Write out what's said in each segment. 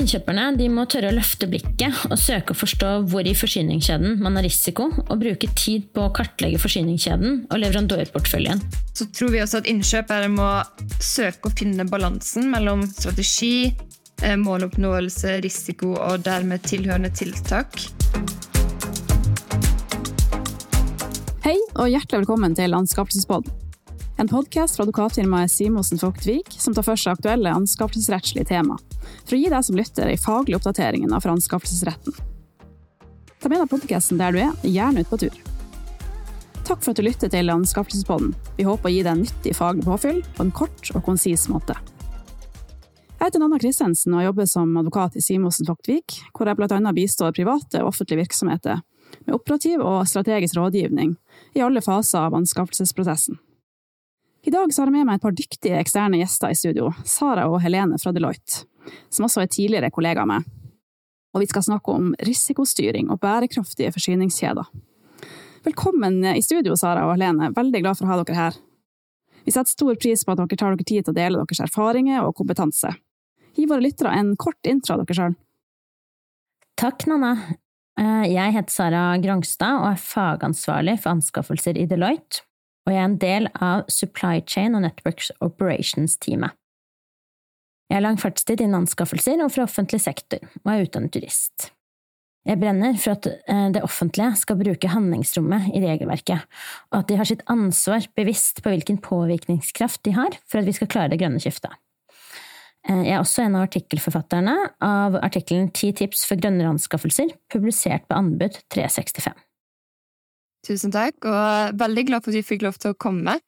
innkjøperne må tørre å løfte blikket og søke å forstå hvor i forsyningskjeden man har risiko, og bruke tid på å kartlegge forsyningskjeden og leverandørporteføljen. Så tror vi også at innkjøpere må søke å finne balansen mellom strategi, eh, måloppnåelse, risiko og dermed tilhørende tiltak. Hei og hjertelig velkommen til Anskaffelsespodden. En podkast fra advokatfirmaet Simonsen Vogtvik som tar for seg aktuelle anskaffelsesrettslige tema, for å gi deg som lytter ei faglig oppdatering av anskaffelsesretten. Ta med deg podkasten der du er, gjerne ut på tur. Takk for at du lytter til Anskaffelsespodden. Vi håper å gi deg en nyttig faglig påfyll på en kort og konsis måte. Jeg heter Nanna Christensen og jobber som advokat i Simonsen Vogtvik, hvor jeg bl.a. bistår private og offentlige virksomheter med operativ og strategisk rådgivning i alle faser av anskaffelsesprosessen. I dag har jeg med meg et par dyktige eksterne gjester i studio, Sara og Helene fra Deloitte, som også er tidligere kollegaer med. Og vi skal snakke om risikostyring og bærekraftige forsyningskjeder. Velkommen i studio, Sara og Helene. Veldig glad for å ha dere her. Vi setter stor pris på at dere tar dere tid til å dele deres erfaringer og kompetanse. Gi våre lyttere en kort intro av dere sjøl. Takk, Nanna. Eh, jeg heter Sara Grongstad og er fagansvarlig for anskaffelser i Deloitte og jeg er en del av Supply Chain og Networks Operations-teamet. Jeg har lang fartstid innen anskaffelser og fra offentlig sektor, og er utdannet jurist. Jeg brenner for at eh, det offentlige skal bruke handlingsrommet i regelverket, og at de har sitt ansvar bevisst på hvilken påvirkningskraft de har for at vi skal klare det grønne skiftet. Eh, jeg er også en av artikkelforfatterne av artikkelen Ti tips for grønnere anskaffelser, publisert på Anbud 365. Tusen takk, og veldig glad for at vi fikk lov til å komme.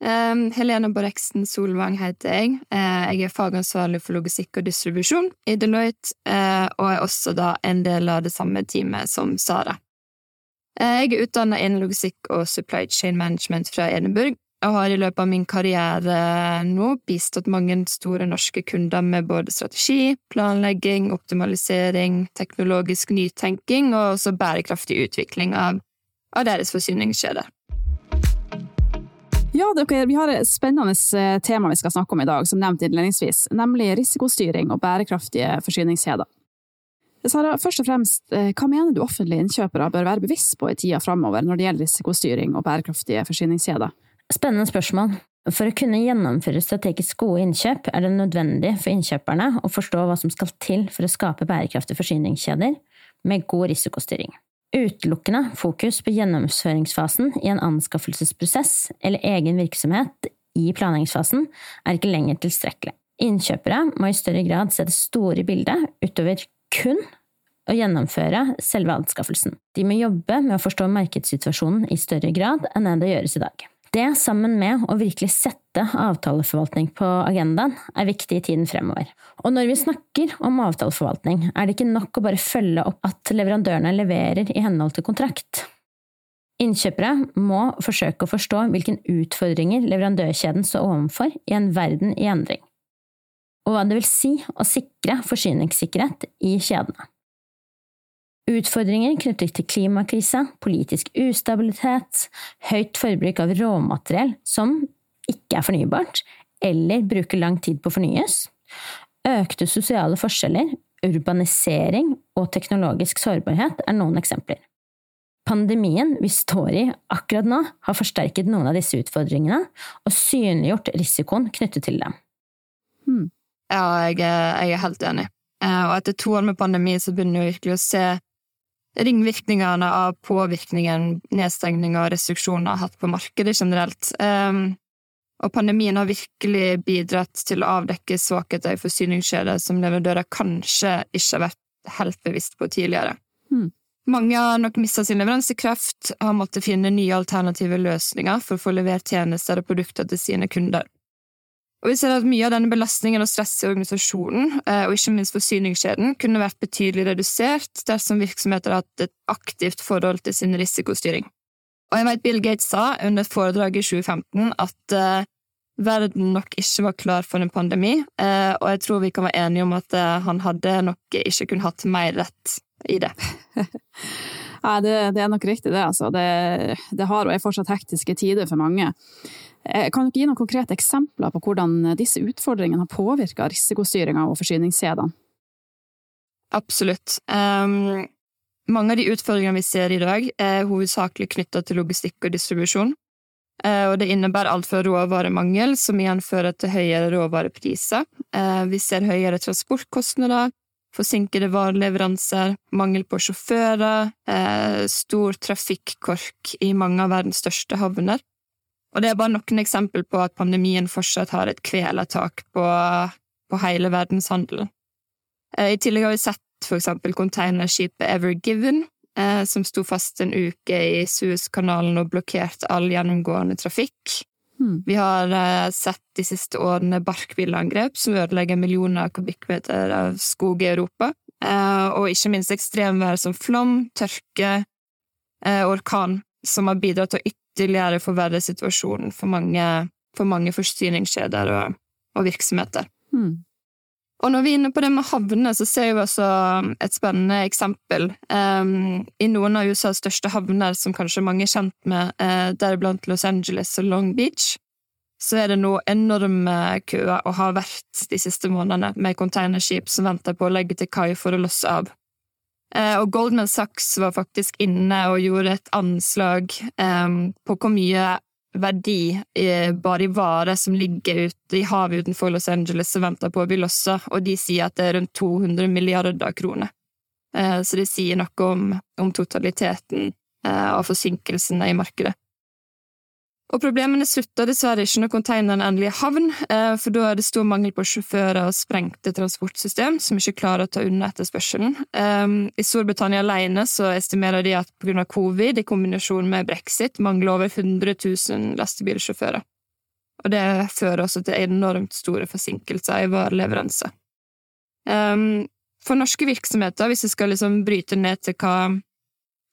Um, Helena Boreksen Solvang heter jeg. Uh, jeg er fagansvarlig for logistikk og distribusjon i Deloitte, uh, og er også da en del av det samme teamet som Sara. Uh, jeg er utdanna innen logistikk og supply chain management fra Edinburgh, og har i løpet av min karriere nå bistått mange store norske kunder med både strategi, planlegging, optimalisering, teknologisk nytenking og også bærekraftig utvikling av av deres forsyningskjede. Ja, dere, vi har et spennende eh, tema vi skal snakke om i dag, som nevnt innledningsvis, nemlig risikostyring og bærekraftige forsyningskjeder. Sara, først og fremst, eh, hva mener du offentlige innkjøpere bør være bevisst på i tida framover når det gjelder risikostyring og bærekraftige forsyningskjeder? Spennende spørsmål. For å kunne gjennomføre strategisk gode innkjøp er det nødvendig for innkjøperne å forstå hva som skal til for å skape bærekraftige forsyningskjeder med god risikostyring. Utelukkende fokus på gjennomføringsfasen i en anskaffelsesprosess eller egen virksomhet i planleggingsfasen er ikke lenger tilstrekkelig. Innkjøpere må i større grad se det store bildet utover kun å gjennomføre selve anskaffelsen. De må jobbe med å forstå markedssituasjonen i større grad enn det gjøres i dag. Det, sammen med å virkelig sette avtaleforvaltning på agendaen, er viktig i tiden fremover. Og når vi snakker om avtaleforvaltning, er det ikke nok å bare følge opp at leverandørene leverer i henhold til kontrakt. Innkjøpere må forsøke å forstå hvilke utfordringer leverandørkjeden står overfor i en verden i endring, og hva det vil si å sikre forsyningssikkerhet i kjedene. Utfordringer knyttet til klimakrise, politisk ustabilitet, høyt forbruk av råmateriell som ikke er fornybart, eller bruker lang tid på å fornyes, økte sosiale forskjeller, urbanisering og teknologisk sårbarhet er noen eksempler. Pandemien vi står i akkurat nå, har forsterket noen av disse utfordringene og synliggjort risikoen knyttet til dem. Hmm. Ja, jeg jeg er, helt enig. Eh, og etter to år med pandemi så begynner vi virkelig å se ringvirkningene av påvirkningen nedstengninger og restriksjoner har hatt på markedet generelt. Um, og pandemien har virkelig bidratt til å avdekke svakheter i forsyningskjeder som leverandører kanskje ikke har vært helt bevisst på tidligere. Mm. Mange har nok mista sin leveransekraft og har måttet finne nye alternative løsninger for å få levert tjenester og produkter til sine kunder. Og vi ser at mye av denne belastningen og stresset i organisasjonen, eh, og ikke minst forsyningskjeden, kunne vært betydelig redusert dersom virksomheter har hatt et aktivt forhold til sin risikostyring. Og jeg vet Bill Gates sa under et foredrag i 2015 at uh, verden nok ikke var klar for en pandemi, uh, og jeg tror vi kan være enige om at uh, han hadde nok ikke kunnet hatt mer rett i det. ja, det, det, er nok riktig, det. Altså. Det, det har og er fortsatt hektiske tider for mange. Eh, kan dere gi noen konkrete eksempler på hvordan disse utfordringene har påvirka risikostyringa og forsyningskjedene? absolutt. Um, mange av de utfordringene vi ser i dag, er hovedsakelig knytta til logistikk og distribusjon. Uh, og det innebærer alt fra råvaremangel, som igjen fører til høyere råvarepriser. Uh, vi ser høyere transportkostnader, forsinkede vareleveranser, mangel på sjåfører, eh, stor trafikkork i mange av verdens største havner. Og det er bare noen eksempler på at pandemien fortsatt har et kvelertak på, på hele verdenshandelen. I tillegg har vi sett for eksempel containerskipet Ever Given, eh, som sto fast en uke i Suezkanalen og blokkerte all gjennomgående trafikk. Mm. Vi har eh, sett de siste årene barkbilleangrep som ødelegger millioner av kubikkmeter av skog i Europa. Eh, og ikke minst ekstremvær som flom, tørke, eh, orkan, som har bidratt til å ytterligere forverre situasjonen for mange, for mange forsyningskjeder og, og virksomheter. Mm. Og når vi er inne på det med havner, så ser vi også et spennende eksempel. Um, I noen av USAs største havner, som kanskje mange er kjent med, uh, deriblant Los Angeles og Long Beach, så er det nå enorme køer, og har vært de siste månedene, med containerskip som venter på å legge til kai for å losse av. Uh, og Goldman Sachs var faktisk inne og gjorde et anslag um, på hvor mye verdi bare i varer som ligger ute i havet utenfor Los Angeles og venter på å bli lossa, og de sier at det er rundt 200 milliarder kroner. Eh, så det sier noe om, om totaliteten eh, av forsinkelsene i markedet. Og problemene slutter dessverre ikke når containeren endelig havn, eh, for da er det stor mangel på sjåfører og sprengte transportsystem som ikke klarer å ta unna etterspørselen. Ehm, I Storbritannia alene så estimerer de at av covid i kombinasjon med brexit mangler over 100 000 lastebilsjåfører. Og det fører også til enormt store forsinkelser i vareleveranse. Ehm, for norske virksomheter, hvis vi skal liksom bryte ned til hva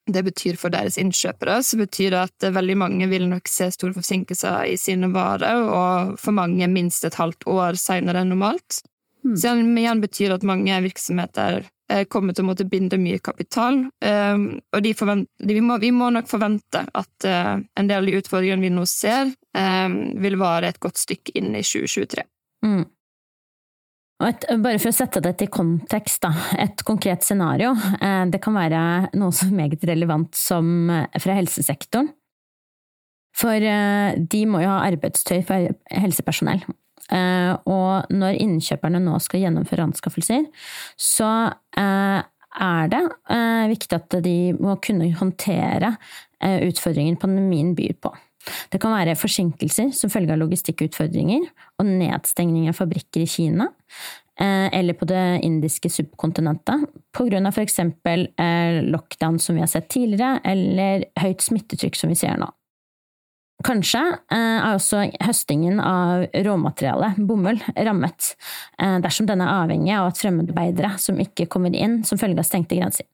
det betyr for deres innkjøpere, så betyr det at veldig mange vil nok se store forsinkelser i sine varer, og for mange minst et halvt år senere enn normalt. Mm. Så igjen betyr at mange virksomheter eh, kommer til å måtte binde mye kapital, um, og vi, må, vi, må, nok forvente at uh, en del av de utfordringene vi nå ser, vil vare et godt stykke inn i 2023. Mm. Et, bare for å sette dette i kontekst, da. Et konkret scenario. Eh, det kan være noe som er meget relevant som eh, fra helsesektoren. For eh, de må jo ha arbeidstøy for helsepersonell. Og når innkjøperne nå skal gjennomføre anskaffelser, så er det viktig at de må kunne håndtere utfordringer pandemien byr på. Det kan være forsinkelser som følge av logistikkutfordringer og nedstengning av fabrikker i Kina, eh, eller på det indiske subkontinentet, for eksempel eh, lockdown som vi har sett tidligere, eller høyt smittetrykk som vi ser nå. Kanskje eh, er også høstingen av råmateriale, bomull, rammet, dersom den er avhengig av at fremmedarbeidere som ikke kommer inn som følge av stengte grenser.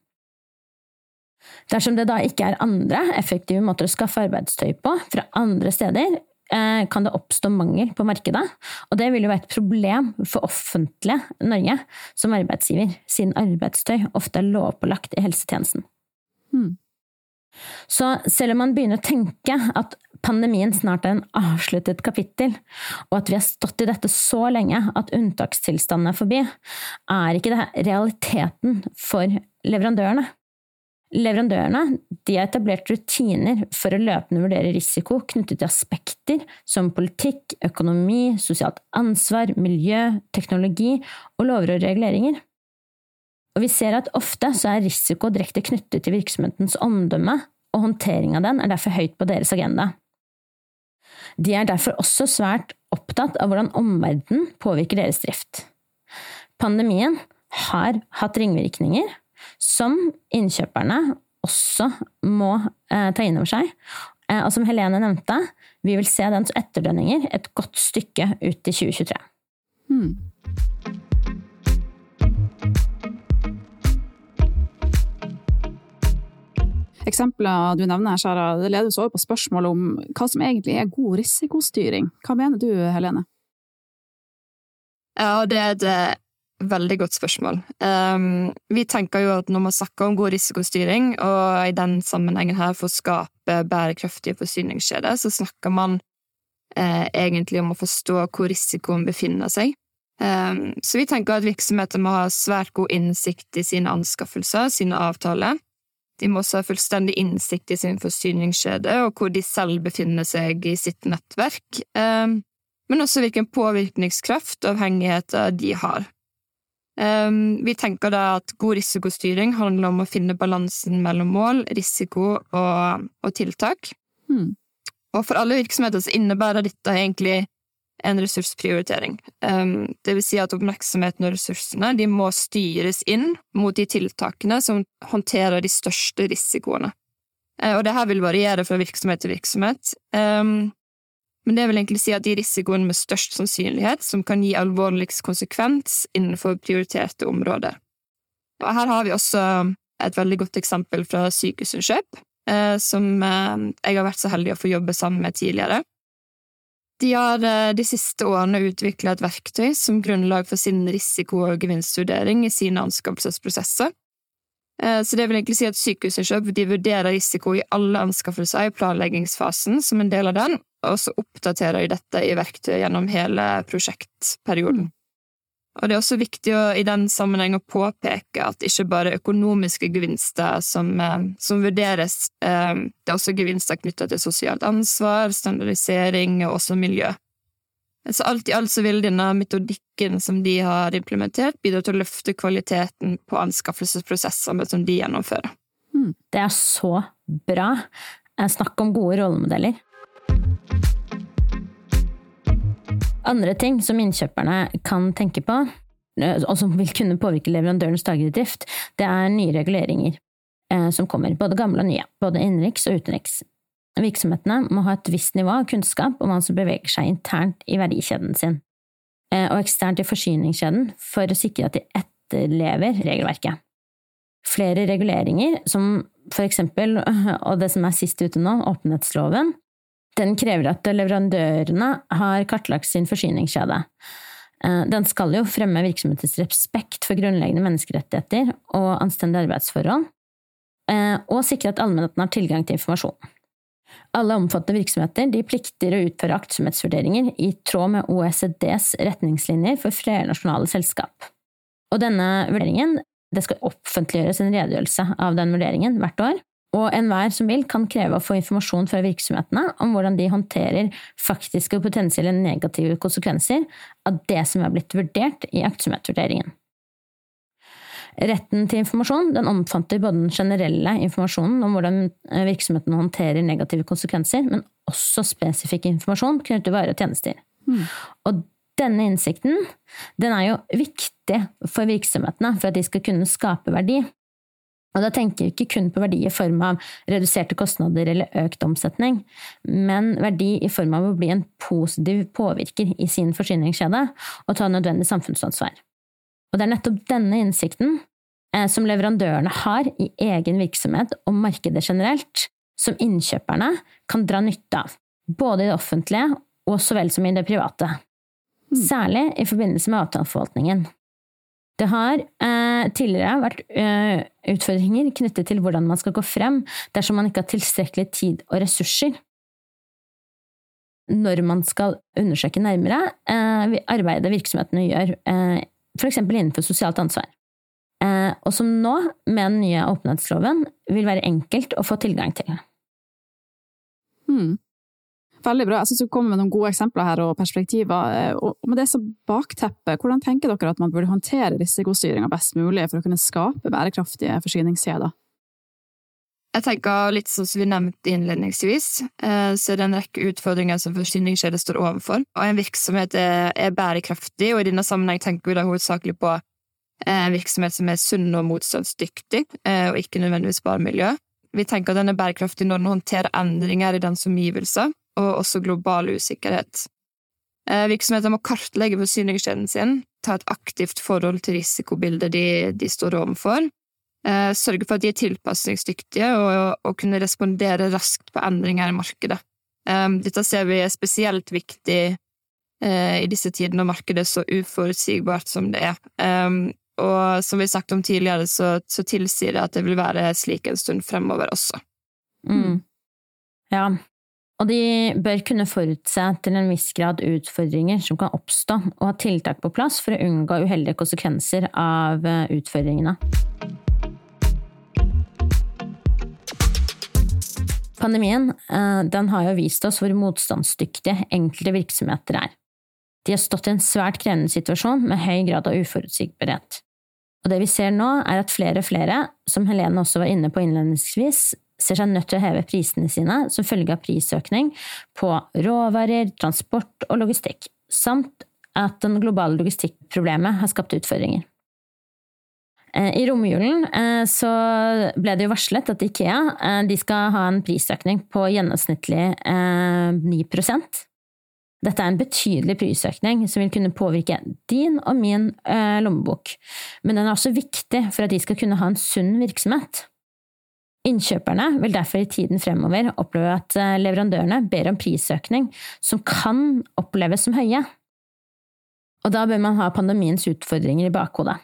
Dersom det da ikke er andre effektive måter å skaffe arbeidstøy på fra andre steder, eh, kan det oppstå mangel på markedet, og det vil jo være et problem for offentlige Norge som arbeidsgiver, siden arbeidstøy ofte er lovpålagt i helsetjenesten. Hmm. Så selv om man begynner å tenke at pandemien snart er en avsluttet kapittel, og at vi har stått i dette så lenge at unntakstilstanden er forbi, er ikke det realiteten for leverandørene. Leverandørene har etablert rutiner for å løpende vurdere risiko knyttet til aspekter som politikk, økonomi, sosialt ansvar, miljø, teknologi og lover og reguleringer. Og vi ser at ofte så er risiko direkte knyttet til virksomhetens omdømme, og håndtering av den er derfor høyt på deres agenda. De er derfor også svært opptatt av hvordan omverdenen påvirker deres drift. Pandemien har hatt ringvirkninger, som innkjøperne også må eh, ta inn over seg. Eh, og som Helene nevnte, vi vil se dens etterdønninger et godt stykke ut i 2023. Hmm. Eksempler du nevner her, Sara, det leder oss over på spørsmålet om hva som egentlig er god risikostyring. Hva mener du, Helene? Ja, det er et Veldig godt spørsmål. Um, vi tenker jo at når man snakker om god risikostyring, og i den sammenhengen her for å skape bærekraftige forsyningskjeder, så snakker man eh, egentlig om å forstå hvor risikoen befinner seg. Um, så vi tenker at virksomheter må ha svært god innsikt i sine anskaffelser, sine avtaler. De må også ha fullstendig innsikt i sin forsyningskjede og hvor de selv befinner seg i sitt nettverk, um, men også hvilken påvirkningskraft og avhengigheter de har. Um, vi tenker da at god risikostyring handler om å finne balansen mellom mål, risiko og, og tiltak. Hmm. Og for alle virksomheter så innebærer dette egentlig en ressursprioritering. Um, det vil si at oppmerksomheten og ressursene de må styres inn mot de tiltakene som håndterer de største risikoene. Uh, og det her vil variere fra virksomhet til virksomhet. Men det vil egentlig si at de risikoene med størst sannsynlighet som kan gi alvorligst konsekvens innenfor prioriterte områder. Og her har vi også et veldig godt eksempel fra Sykehusinnkjøp, uh, som uh, jeg har vært så heldig å få jobbe sammen med tidligere. De har eh, de siste årene utvikla et verktøy som grunnlag for sin risiko- og gevinstvurdering i sine anskaffelsesprosesser. Eh, så det vil egentlig si at Sykehusinnkjøp de vurderer risiko i alle anskaffelser i planleggingsfasen som en del av den, og så oppdaterer de dette i verktøyet gjennom hele prosjektperioden. Og det er også viktig å, i den sammenheng å påpeke at ikke bare økonomiske gevinster som, eh, som vurderes, eh, det er også gevinster knytta til sosialt ansvar, standardisering og også miljø. Så alt i alt så vil denne metodikken som de har implementert, bidra til å løfte kvaliteten på anskaffelsesprosessene som de gjennomfører. Hmm. Det er så bra. Snakk om gode rollemodeller. Andre ting som innkjøperne kan tenke på, eh, og som vil kunne påvirke leverandørens daglige drift, det er nye reguleringer eh, som kommer, både gamle og nye, både innenriks og utenriks. Virksomhetene må ha et visst nivå av kunnskap om hva som beveger seg internt i verdikjeden sin, eh, og eksternt i forsyningskjeden, for å sikre at de etterlever regelverket. Flere reguleringer, som for eksempel, og det som er sist ute nå, åpenhetsloven, den krever at leverandørene har kartlagt sin forsyningskjede. Eh, den skal jo fremme virksomhetens respekt for grunnleggende menneskerettigheter og anstendige arbeidsforhold, eh, og sikre at allmennheten har tilgang til informasjon. Alle omfattende virksomheter de plikter å utføre aktsomhetsvurderinger i tråd med OECDs retningslinjer for flernasjonale selskap. Og denne vurderingen det skal offentliggjøres en redegjørelse av den vurderingen hvert år, og enhver som vil, kan kreve å få informasjon fra virksomhetene om hvordan de håndterer faktiske og potensielle negative konsekvenser av det som er blitt vurdert i aktsomhetsvurderingen. Retten til informasjon den omfatter både den generelle informasjonen om hvordan eh, virksomheten håndterer negative konsekvenser, men også spesifikk informasjon knyttet til varer og tjenester. Mm. Og denne innsikten den er jo viktig for virksomhetene for at de skal kunne skape verdi. Og da tenker vi ikke kun på verdi i form av reduserte kostnader eller økt omsetning, men verdi i form av å bli en positiv påvirker i sin forsyningskjede og ta nødvendig samfunnsansvar. Og det er nettopp denne innsikten eh, som leverandørene har i egen virksomhet og markedet generelt, som innkjøperne kan dra nytte av, både i det offentlige og så vel som i det private. Mm. Særlig i forbindelse med avtaleforvaltningen. Det har eh, tidligere vært eh, utfordringer knyttet til hvordan man skal gå frem dersom man ikke har tilstrekkelig tid og ressurser. Når man skal undersøke nærmere eh, arbeidet virksomhetene gjør, eh, f.eks. innenfor sosialt ansvar. Eh, og som nå, med den nye åpenhetsloven, vil være enkelt å få tilgang til. Hmm. Veldig bra. Jeg synes du kommer med noen gode eksempler her og perspektiver. Eh, og med det som bakteppe, hvordan tenker dere at man burde håndtere risikostyringa best mulig for å kunne skape bærekraftige forsyningskjeder? Jeg tenker litt sånn som vi nevnte innledningsvis, eh, så er det en rekke utfordringer som forsyningskjeder står overfor. Og en virksomhet er bærekraftig, og i denne sammenheng tenker vi da hovedsakelig på en virksomhet som er sunn og motstandsdyktig, eh, og ikke nødvendigvis bare miljø. Vi tenker at den er bærekraftig når den håndterer endringer i dens omgivelser, og også global usikkerhet. Eh, virksomheter må kartlegge forsyningskjeden sin, ta et aktivt forhold til risikobildet de, de står overfor, eh, sørge for at de er tilpasningsdyktige og, og kunne respondere raskt på endringer i markedet. Eh, dette ser vi er spesielt viktig i disse tidene når markedet er så uforutsigbart som det er. Og som vi har sagt om tidligere, så, så tilsier det at det vil være slik en stund fremover også. Mm. Ja, Og de bør kunne forutse til en viss grad utfordringer som kan oppstå, og ha tiltak på plass for å unngå uheldige konsekvenser av eh, utfordringene. Pandemien eh, den har jo vist oss hvor motstandsdyktige enkelte virksomheter er. De har stått i en svært krevende situasjon med høy grad av uforutsigbarhet. Og det vi ser nå, er at flere og flere, som Helene også var inne på innledningsvis, ser seg nødt til å heve prisene sine som følge av prisøkning på råvarer, transport og logistikk, samt at den globale logistikkproblemet har skapt utfordringer. Eh, I romjulen eh, så ble det jo varslet at Ikea eh, de skal ha en prisøkning på gjennomsnittlig 9% dette er en betydelig prisøkning som vil kunne påvirke din og min lommebok, men den er også viktig for at de skal kunne ha en sunn virksomhet. Innkjøperne vil derfor i tiden fremover oppleve at leverandørene ber om prisøkning som kan oppleves som høye. Og da bør man ha pandemiens utfordringer i bakhodet.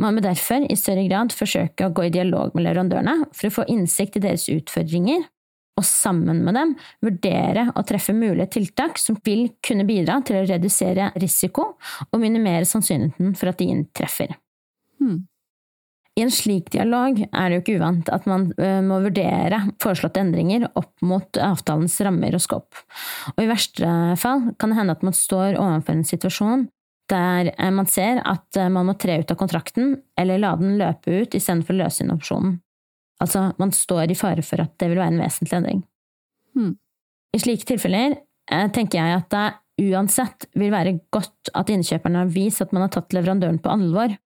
Man bør derfor i større grad forsøke å gå i dialog med leverandørene for å få innsikt i deres utfordringer, og sammen med dem vurdere og treffe mulige tiltak som vil kunne bidra til å redusere risiko og minimere sannsynligheten for at de inntreffer. Hmm. I en slik dialog er det jo ikke uvant at man eh, må vurdere foreslåtte endringer opp mot avtalens rammer og skåp. Og i verste fall kan det hende at man står overfor en situasjon der eh, man ser at eh, man må tre ut av kontrakten eller la den løpe ut istedenfor å løse inn opsjonen. Altså, man står i fare for at det vil være en vesentlig endring. Hmm. I slike tilfeller tenker jeg at det uansett vil være godt at innkjøperne har vist at man har tatt leverandøren på alvor,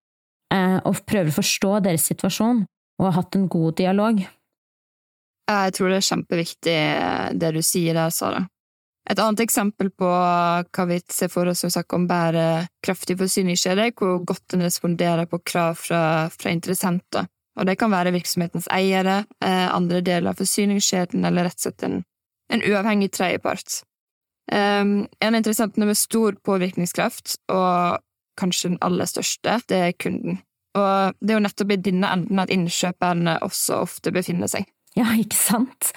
Eh, og prøver å forstå deres situasjon, og har hatt en god dialog. Jeg tror det er kjempeviktig eh, det du sier der, Sara. Et annet eksempel på hva vi ser for oss som sagt om bærekraftig forsyningskjede, hvor godt den responderer på krav fra, fra interessenter. Og det kan være virksomhetens eiere, eh, andre deler av forsyningskjeden, eller rett og slett en, en uavhengig tredjepart. Um, en interessentene med stor påvirkningskraft, og kanskje den aller største, det er kunden. Og det er jo nettopp i denne enden at innkjøperne også ofte befinner seg. Ja, ikke sant?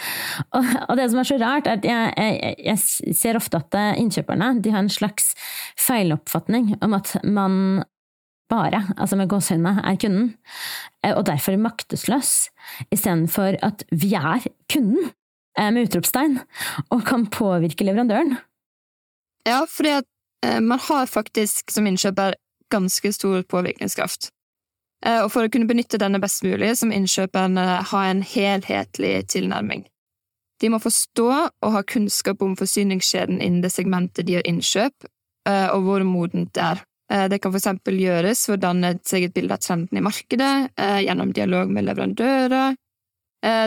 Og, og, det som er så rart, er at jeg, jeg, jeg ser ofte at innkjøperne de har en slags feiloppfatning om at man bare, altså med gåsehudene, er kunden, eh, og derfor maktesløs, istedenfor at vi er kunden, eh, med utropstegn, og kan påvirke leverandøren. Ja, fordi at Eh, man har faktisk som innkjøper ganske stor påvirkningskraft. Eh, og for å kunne benytte denne best mulig, så må innkjøperne ha en helhetlig tilnærming. De må forstå og ha kunnskap om forsyningskjeden innen det segmentet de gjør innkjøp, eh, og hvor modent det er. Det kan for eksempel gjøres for å danne seg et bilde av trenden i markedet, gjennom dialog med leverandører.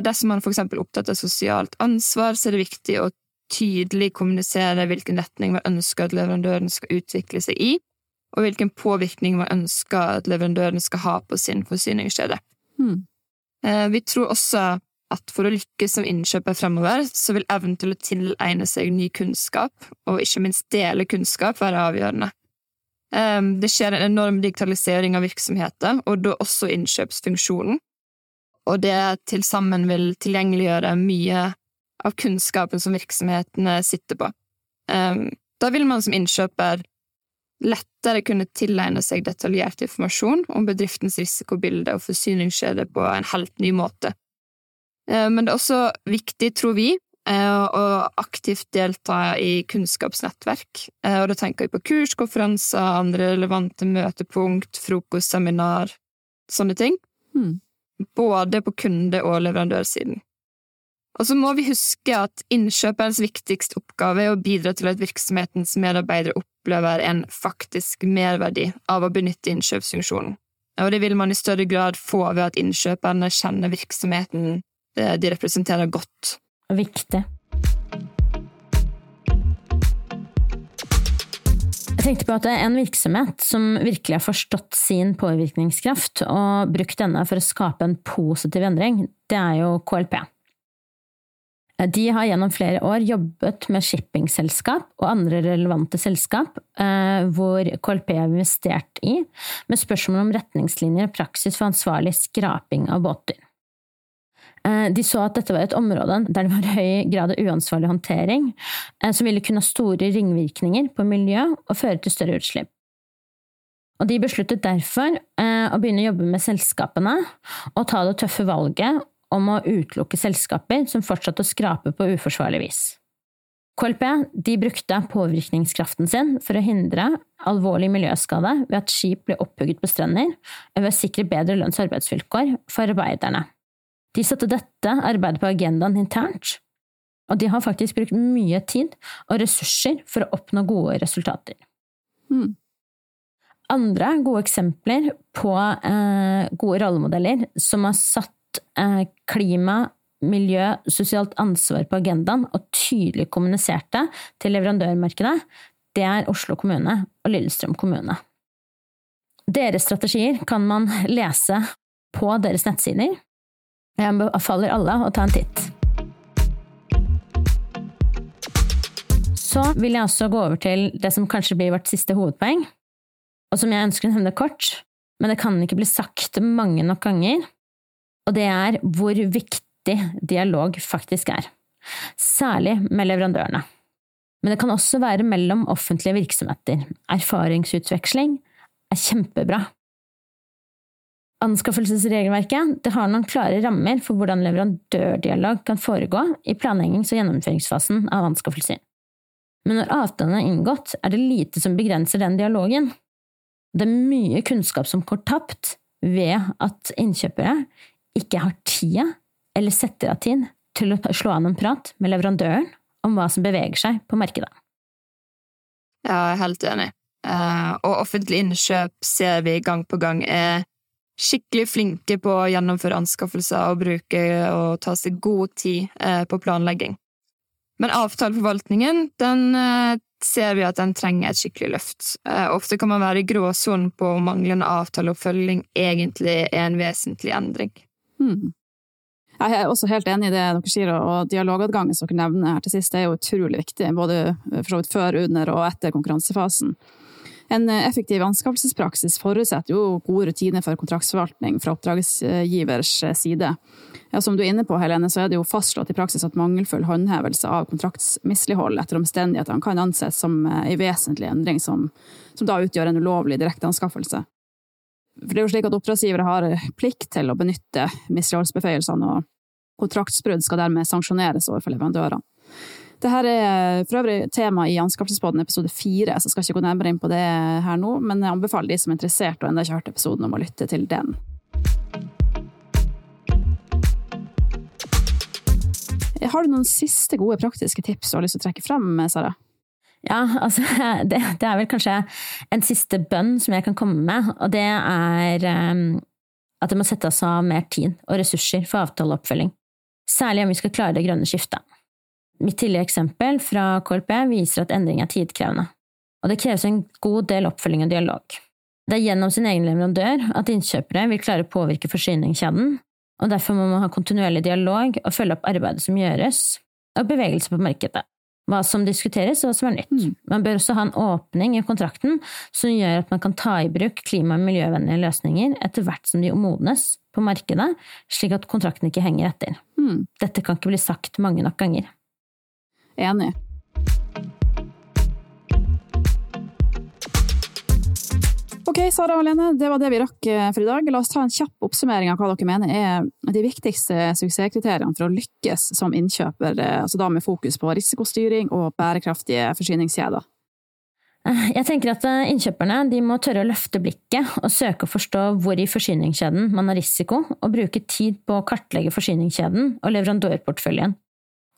Dersom man for eksempel er opptatt av sosialt ansvar, så er det viktig å tydelig kommunisere hvilken retning man ønsker at leverandøren skal utvikle seg i, og hvilken påvirkning man ønsker at leverandøren skal ha på sin forsyningskjede. Hmm. Eh, vi tror også at for å lykkes som innkjøper fremover, så vil evnen til å tilegne seg ny kunnskap, og ikke minst dele kunnskap, være avgjørende. Eh, det skjer en enorm digitalisering av virksomheter, og da også innkjøpsfunksjonen, og det til sammen vil tilgjengeliggjøre mye av kunnskapen som virksomhetene sitter på. Um, da vil man som innkjøper lettere kunne tilegne seg detaljert informasjon om bedriftens risikobilde og forsyningskjede på en helt ny måte. Um, men det er også viktig, tror vi, uh, å aktivt delta i kunnskapsnettverk, uh, og da tenker vi på kurs, konferanser, andre relevante møtepunkt, frokostseminar, sånne ting. Hmm. Både på kunde- og leverandørsiden. Og så må vi huske at innkjøperens viktigste oppgave er å bidra til at virksomhetens medarbeidere opplever en faktisk merverdi av å benytte innkjøpsfunksjonen. Og det vil man i større grad få ved at innkjøperne kjenner virksomheten eh, de representerer godt. Viktig. Jeg tenkte på at en virksomhet som virkelig har forstått sin påvirkningskraft og brukt denne for å skape en positiv endring, det er jo KLP. De har gjennom flere år jobbet med shippingselskap og andre relevante selskap eh, hvor KLP har investert i, med spørsmål om retningslinjer og praksis for ansvarlig skraping av båter. Eh, de så at dette var et område der det var høy grad av uansvarlig håndtering, eh, som ville kunne ha store ringvirkninger på miljø og føre til større utslipp. Og de besluttet derfor eh, å begynne å jobbe med selskapene og ta det tøffe valget om å utelukke selskaper som fortsatte å skrape på uforsvarlig vis. KLP de brukte påvirkningskraften sin for å hindre alvorlig miljøskade ved at skip ble opphugget på strender, og ved å sikre bedre lønns- og arbeidsvilkår for arbeiderne. De satte dette arbeidet på agendaen internt, og de har faktisk brukt mye tid og ressurser for å oppnå gode resultater. Mm. Andre gode eksempler på eh, gode rollemodeller som har satt klima, miljø, sosialt ansvar på agendaen og tydelig kommuniserte til leverandørmarkedet, det er Oslo kommune og Lillestrøm kommune. Deres strategier kan man lese på deres nettsider, jeg anbefaler alle å ta en titt. Så vil jeg også gå over til det som kanskje blir vårt siste hovedpoeng, og som jeg ønsker å nevne kort, men det kan ikke bli sagt mange nok ganger, og det er hvor viktig dialog faktisk er. Særlig med leverandørene. Men det kan også være mellom offentlige virksomheter. Erfaringsutveksling er kjempebra. Anskaffelsesregelverket har noen klare rammer for hvordan leverandørdialog kan foregå i planleggings- og gjennomføringsfasen av anskaffelser. Men når avtalen er inngått, er det lite som begrenser den dialogen. Det er mye kunnskap som går tapt ved at innkjøpere ikke har tida eller setter av tid til å slå an en prat med leverandøren om hva som beveger seg på markedet. Ja, jeg er helt enig. Uh, og offentlig innkjøp ser vi gang på gang er skikkelig flinke på å gjennomføre anskaffelser og bruke og ta seg god tid eh, på planlegging. Men avtaleforvaltningen, den eh, ser vi at den trenger et skikkelig løft. Eh, ofte kan man være i gråsonen på om manglende avtaleoppfølging egentlig er en vesentlig endring. Hmm. Jeg er også helt enig i det dere sier, og dialogadgangen som dere nevner her til sist, er jo utrolig viktig, både vidt før, under og etter konkurransefasen. En eh, effektiv anskaffelsespraksis forutsetter jo gode rutiner for kontraktsforvaltning fra oppdragsgivers eh, side. Ja, som du er inne på, Helene, så er det jo fastslått i praksis at mangelfull håndhevelse av kontraktsmislighold etter omstendighetene kan anses som en eh, vesentlig endring som, som da utgjør en ulovlig direkteanskaffelse. For det er jo slik at oppdragsgivere har plikt til å benytte misligholdsbeføyelsene, og kontraktsbrudd skal dermed sanksjoneres overfor leverandørene. Dette er for øvrig tema i Anskaffelsesbåten episode fire, så jeg skal ikke gå nærmere inn på det her nå, men jeg anbefaler de som er interessert og ennå ikke har hørt episoden, om å lytte til den. Har du noen siste gode praktiske tips du har lyst til å trekke frem, Sara? Ja, altså det, det, er vel kanskje en siste bønn som jeg kan komme med, og det er um, at det må settes av mer tid og ressurser for avtaleoppfølging. Særlig om vi skal klare det grønne skiftet. Mitt tidligere eksempel fra KLP viser at endring er tidkrevende, og det kreves en god del oppfølging og dialog. Det er gjennom sin egen leverandør at innkjøpere vil klare å påvirke forsyningskjeden, og derfor må man ha kontinuerlig dialog og følge opp arbeidet som gjøres, og bevegelse på markedet. Hva som diskuteres, og hva som er nytt. Mm. Man bør også ha en åpning i kontrakten som gjør at man kan ta i bruk klima- og miljøvennlige løsninger etter hvert som de modnes på markedet, slik at kontrakten ikke henger etter. Mm. Dette kan ikke bli sagt mange nok ganger. Enig. Sara og Lene, det var det vi rakk eh, for i dag. La oss ta en kjapp oppsummering av hva dere mener er de viktigste suksesskriteriene for å lykkes som innkjøper, eh, altså da med fokus på risikostyring og bærekraftige forsyningskjeder. Eh, jeg tenker at Innkjøperne må tørre å løfte blikket og søke å forstå hvor i forsyningskjeden man har risiko, og bruke tid på å kartlegge forsyningskjeden og leverandørporteføljen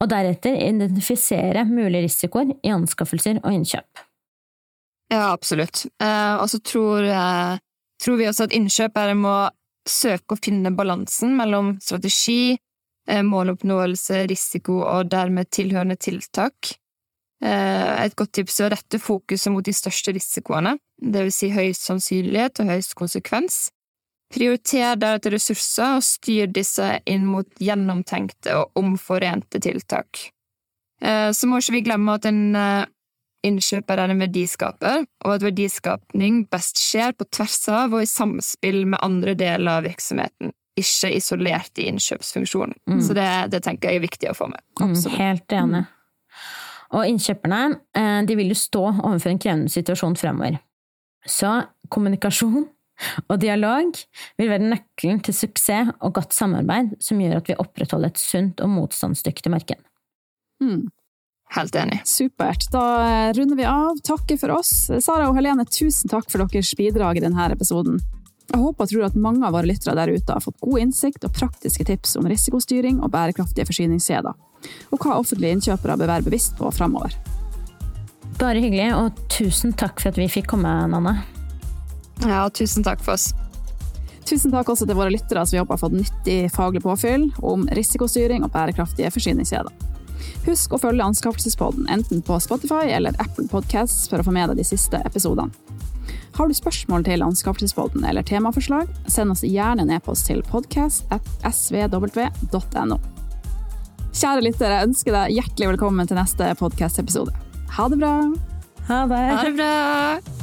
og deretter identifisere mulige risikoer i anskaffelser og innkjøp. Ja, absolutt. Eh, og så tror, tror, vi også at innkjøpere må søke å finne balansen mellom strategi, eh, måloppnåelse, risiko og dermed tilhørende tiltak. Eh, et godt tips er å rette fokuset mot de største risikoene, vil si høyest sannsynlighet og høyest konsekvens, Prioriter deretter ressurser og styr disse inn mot gjennomtenkte og omforente tiltak. Så må ikke vi glemme at en innkjøper er en verdiskaper, og at verdiskapning best skjer på tvers av og i samspill med andre deler av virksomheten. ikke isolert i innkjøpsfunksjonen. Så det, det tenker jeg er viktig å få med. Absolutt. helt enig. Og innkjøperne eh, de vil jo stå overfor en krevende situasjon fremover. Så kommunikasjon og dialog vil være nøkkelen til suksess og godt samarbeid som gjør at vi opprettholder et sunt og motstandsdyktig marked. Mm. Helt enig. Supert. Da eh, runder vi av. Takker for oss. Sara og Helene, tusen takk for deres bidrag i denne episoden. Jeg håper og tror at mange av våre lyttere der ute har fått god innsikt og praktiske tips om risikostyring og bærekraftige forsyningskjeder, og hva offentlige innkjøpere bør være bevisst på framover. Bare hyggelig, og tusen takk for at vi fikk komme, Nanne. Ja, tusen takk for oss. Tusen takk også til våre lyttere som vi håper har fått nyttig faglig påfyll om risikostyring og bærekraftige forsyningskjeder. Husk å følge Anskaffelsespodden enten på Spotify eller Apple Podcasts for å få med deg de siste episodene. Har du spørsmål til Anskaffelsespodden eller temaforslag, send oss gjerne en e-post til podcast.svw.no. Kjære lyttere, jeg ønsker deg hjertelig velkommen til neste podkast-episode. Ha det bra! Ha det! Ha det bra!